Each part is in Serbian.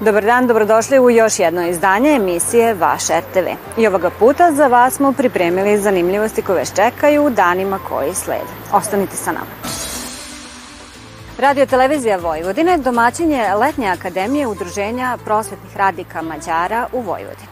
Dobar dan, dobrodošli u još jedno izdanje emisije Vaš RTV. I ovoga puta za vas smo pripremili zanimljivosti koje vas čekaju u danima koji slede. Ostanite sa nama. Radio Televizija Vojvodine domaćin je letnje akademije Udruženja prosvetnih radnika Mađara u Vojvodini.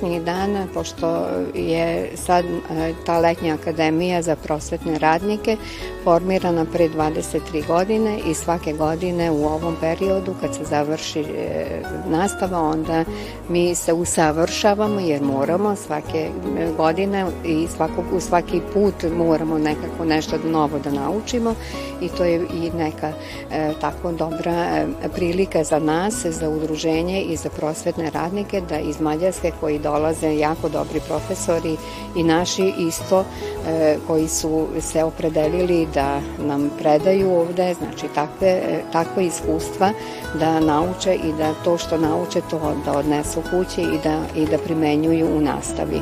Današnjih dana, pošto je sad e, ta letnja akademija za prosvetne radnike formirana pre 23 godine i svake godine u ovom periodu kad se završi e, nastava, onda mi se usavršavamo jer moramo svake godine i svakog, u svaki put moramo nekako nešto novo da naučimo i to je i neka e, tako dobra e, prilika za nas, za udruženje i za prosvetne radnike da iz Mađarske koji dolaze jako dobri profesori i naši isto e, koji su se opredelili da nam predaju ovde, znači takve, takve iskustva da nauče i da to što nauče to da odnesu kući i da, i da primenjuju u nastavi.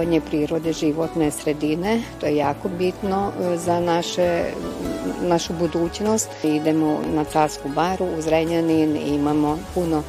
čuvanje prirode, životne sredine. To je jako bitno e, za naše, našu budućnost. Idemo na Carsku baru u Zrenjanin i imamo puno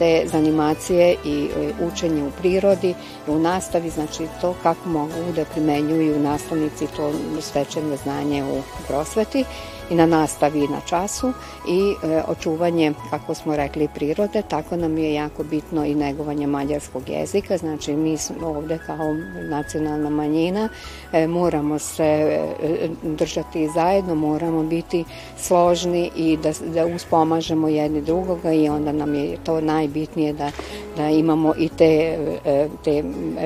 te zanimacije i e, učenje u prirodi, u nastavi, znači to kako mogu da primenjuju nastavnici to stečeno znanje u prosveti i na nastavi i na času i e, očuvanje, kako smo rekli, prirode, tako nam je jako bitno i negovanje mađarskog jezika, znači mi smo ovde kao nacionalna manjina, e, moramo se e, držati zajedno, moramo biti složni i da, da uspomažemo jedni drugoga i onda nam je to najbitnije da, da imamo i te, e, te,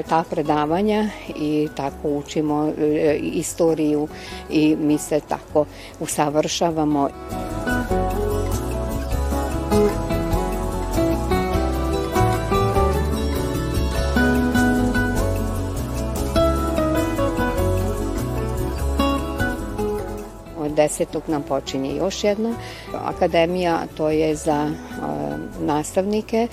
ta predavanja i tako učimo e, istoriju i mi se tako usavršamo završavamo. Od desetog nam počinje još jedna akademija, to je za nastavnike, e,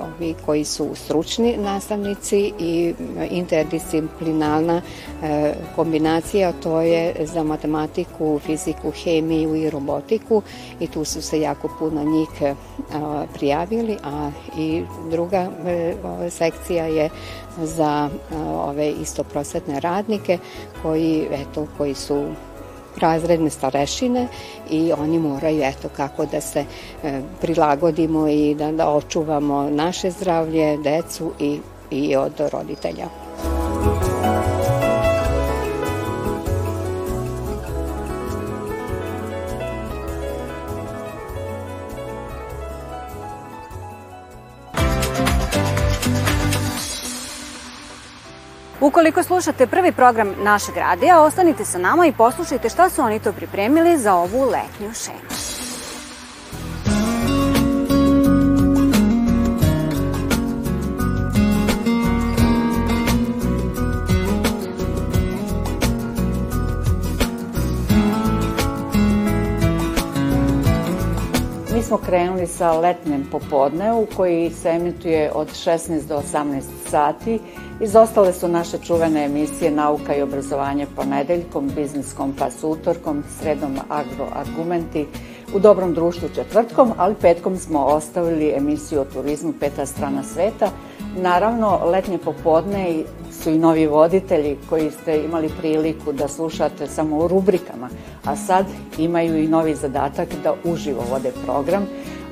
ovi koji su stručni nastavnici i interdisciplinalna e, kombinacija, to je za matematiku, fiziku, hemiju i robotiku i tu su se jako puno njih e, prijavili, a i druga sekcija je za ove istoprosvetne radnike koji, eto, koji su razredne starešine i oni moraju eto kako da se e, prilagodimo i da, da očuvamo naše zdravlje, decu i, i od roditelja. Ukoliko slušate prvi program našeg radija, ostanite sa nama i poslušajte šta su oni to pripremili za ovu letnju šemu. Mi smo krenuli sa letnjem popodnevu koji se emituje od 16 do 18 sati Izostale su naše čuvene emisije Nauka i obrazovanje ponedeljkom, Biznis kompas utorkom, sredom agroargumenti, u dobrom društvu četvrtkom, ali petkom smo ostavili emisiju o turizmu Peta strana sveta. Naravno, letnje popodne su i novi voditelji koji ste imali priliku da slušate samo u rubrikama, a sad imaju i novi zadatak da uživo vode program.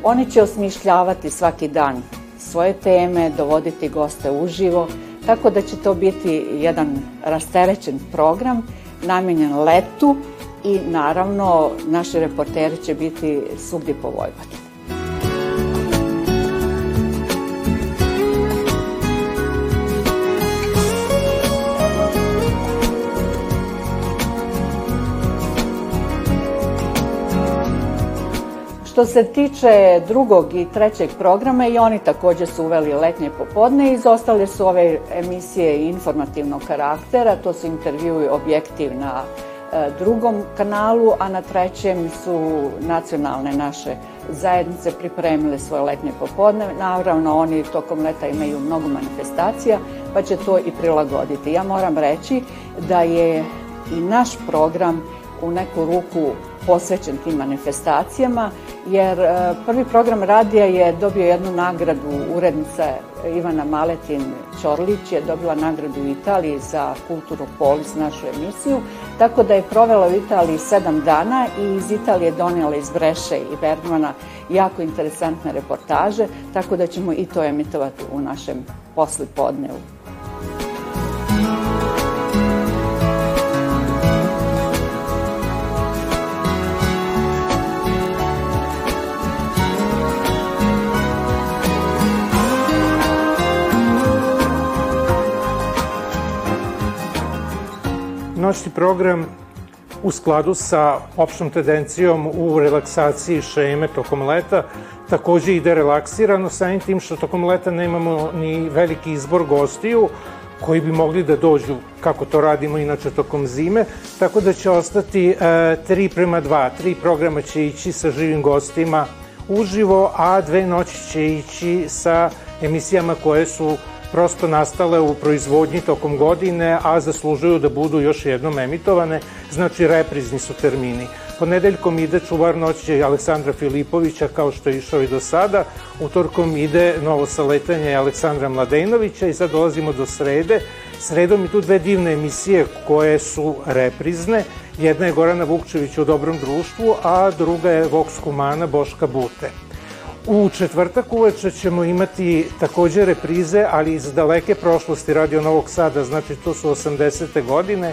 Oni će osmišljavati svaki dan svoje teme, dovoditi goste uživo, Tako da će to biti jedan rasterećen program namenjen letu i naravno naši reporteri će biti svugdje po Vojvodini. Što se tiče drugog i trećeg programa i oni takođe su uveli letnje popodne izostale su ove emisije informativnog karaktera, to su intervju i objektiv na e, drugom kanalu, a na trećem su nacionalne naše zajednice pripremile svoje letnje popodne. Naravno, oni tokom leta imaju mnogo manifestacija, pa će to i prilagoditi. Ja moram reći da je i naš program u neku ruku posvećen tim manifestacijama, jer e, prvi program radija je dobio jednu nagradu urednica Ivana Maletin Ćorlić je dobila nagradu u Italiji za Kulturu Polis, našu emisiju, tako da je provela u Italiji sedam dana i iz Italije donijela iz Breše i Bergmana jako interesantne reportaže, tako da ćemo i to emitovati u našem poslipodnevu. Noćni program u skladu sa opštom tendencijom u relaksaciji šeme tokom leta takođe ide relaksirano, samim tim što tokom leta nemamo ni veliki izbor gostiju koji bi mogli da dođu kako to radimo inače tokom zime, tako da će ostati e, 3 prema 2. Tri programa će ići sa živim gostima uživo, a dve noći će ići sa emisijama koje su prosto nastale u proizvodnji tokom godine, a zaslužuju da budu još jednom emitovane, znači reprizni su termini. Ponedeljkom ide Čuvar noći Aleksandra Filipovića, kao što je išao i do sada. Utorkom ide novo saletanje Aleksandra Mladenovića i sad dolazimo do srede. Sredom i tu dve divne emisije koje su reprizne. Jedna je Gorana Vukčević u Dobrom društvu, a druga je Vox Humana Boška Bute. U četvrtak uveče ćemo imati takođe reprize, ali iz daleke prošlosti Radio Novog Sada, znači to su 80. godine.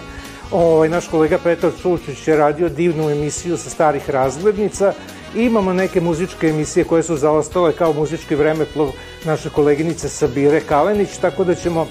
Ovaj, naš kolega Petar Čučić je radio divnu emisiju sa starih razglednica i imamo neke muzičke emisije koje su zaostale kao muzički vremeplov naše koleginice Sabire Kalenić, tako da ćemo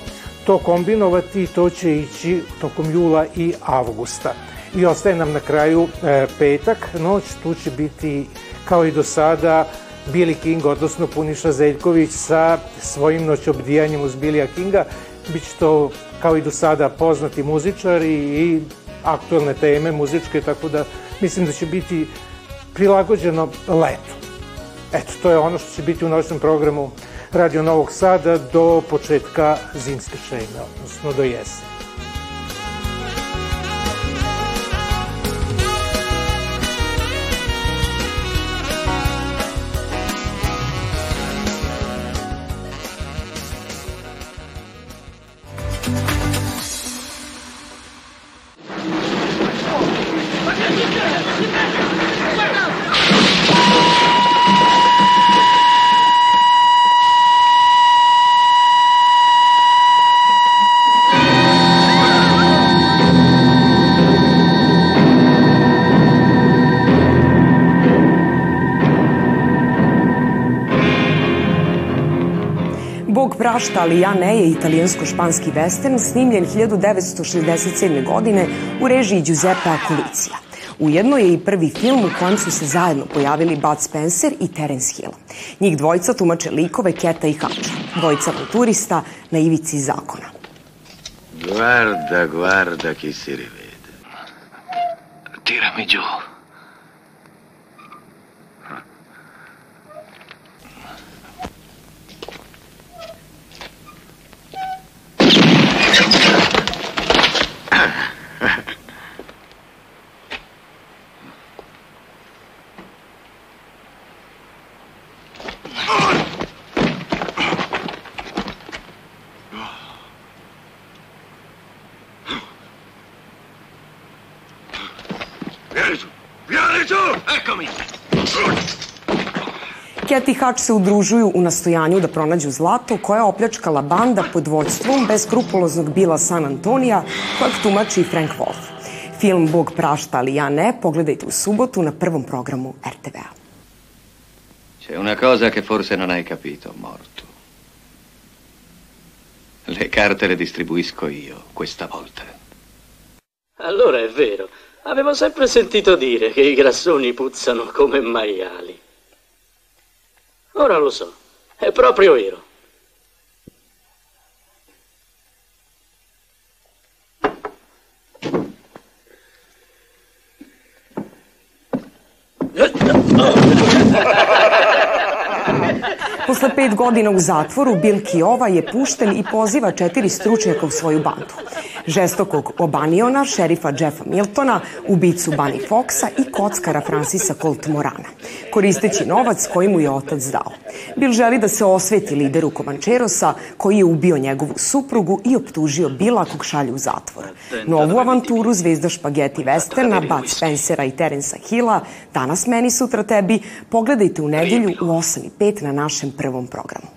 to kombinovati i to će ići tokom jula i avgusta. I ostaje nam na kraju e, petak, noć, tu će biti kao i do sada Billy King, odnosno Puniša Zeljković sa svojim noćobdijanjem uz Billy Kinga. Biće to kao i do sada poznati muzičari i aktualne teme muzičke, tako da mislim da će biti prilagođeno letu. Eto, to je ono što će biti u noćnom programu Radio Novog Sada do početka zimske šejme, odnosno do jeseni. Prašta, ali ja ne je italijansko-španski western snimljen 1967. godine u režiji Giuseppe Aculicija. Ujedno je i prvi film u kojem su se zajedno pojavili Bud Spencer i Terence Hill. Njih dvojica tumače likove Keta i Hača, dvojica turista na ivici zakona. Guarda, guarda chi si rivede. Tirami giù. Cat i Hutch se udružuju u nastojanju da pronađu zlato koje je opljačkala banda pod vođstvom beskrupuloznog Bila San Antonija kojeg tumači Frank Wolf. Film Bog prašta, ali ja ne, pogledajte u subotu na prvom programu RTV-a. C'è una cosa che forse non hai capito, morto. Le carte le distribuisco io, questa volta. Allora è vero. Avevo sempre sentito dire che i grassoni puzzano come maiali. Ora lo so, è proprio vero. Posle pet godina u zatvoru, Bill Kiova je pušten i poziva četiri stručnjaka u svoju bandu. Žestokog Obaniona, šerifa Jeffa Miltona, ubicu Bunny Foxa i kockara Francisa Colt Morana, koristeći novac koji mu je otac dao. Bill želi da se osveti lideru Comancherosa koji je ubio njegovu suprugu i optužio Billa kog šalje u zatvor. Novu avanturu zvezda špageti westerna, Bud Spencera i Terensa Hilla, danas meni, sutra tebi, pogledajte u nedelju u 8.05 na našem prvom programu.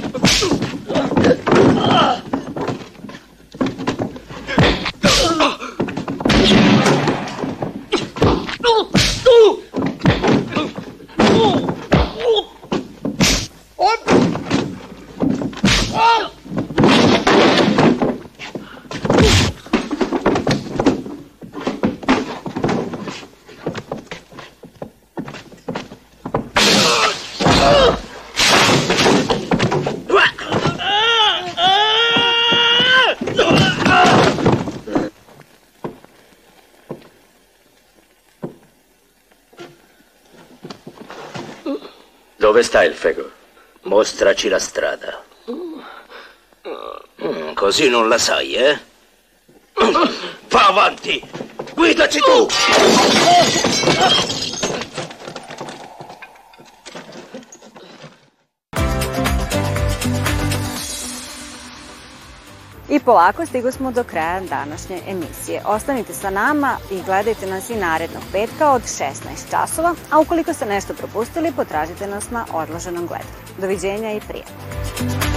Dove sta il fego? Mostraci la strada. Mm, così non la sai, eh? Va avanti! Guidaci tu! Polako stigo smo do kraja današnje emisije. Ostanite sa nama i gledajte nas i narednog petka od 16 časova, a ukoliko ste nešto propustili, potražite nas na odloženom gledanju. Doviđenja i prijatno.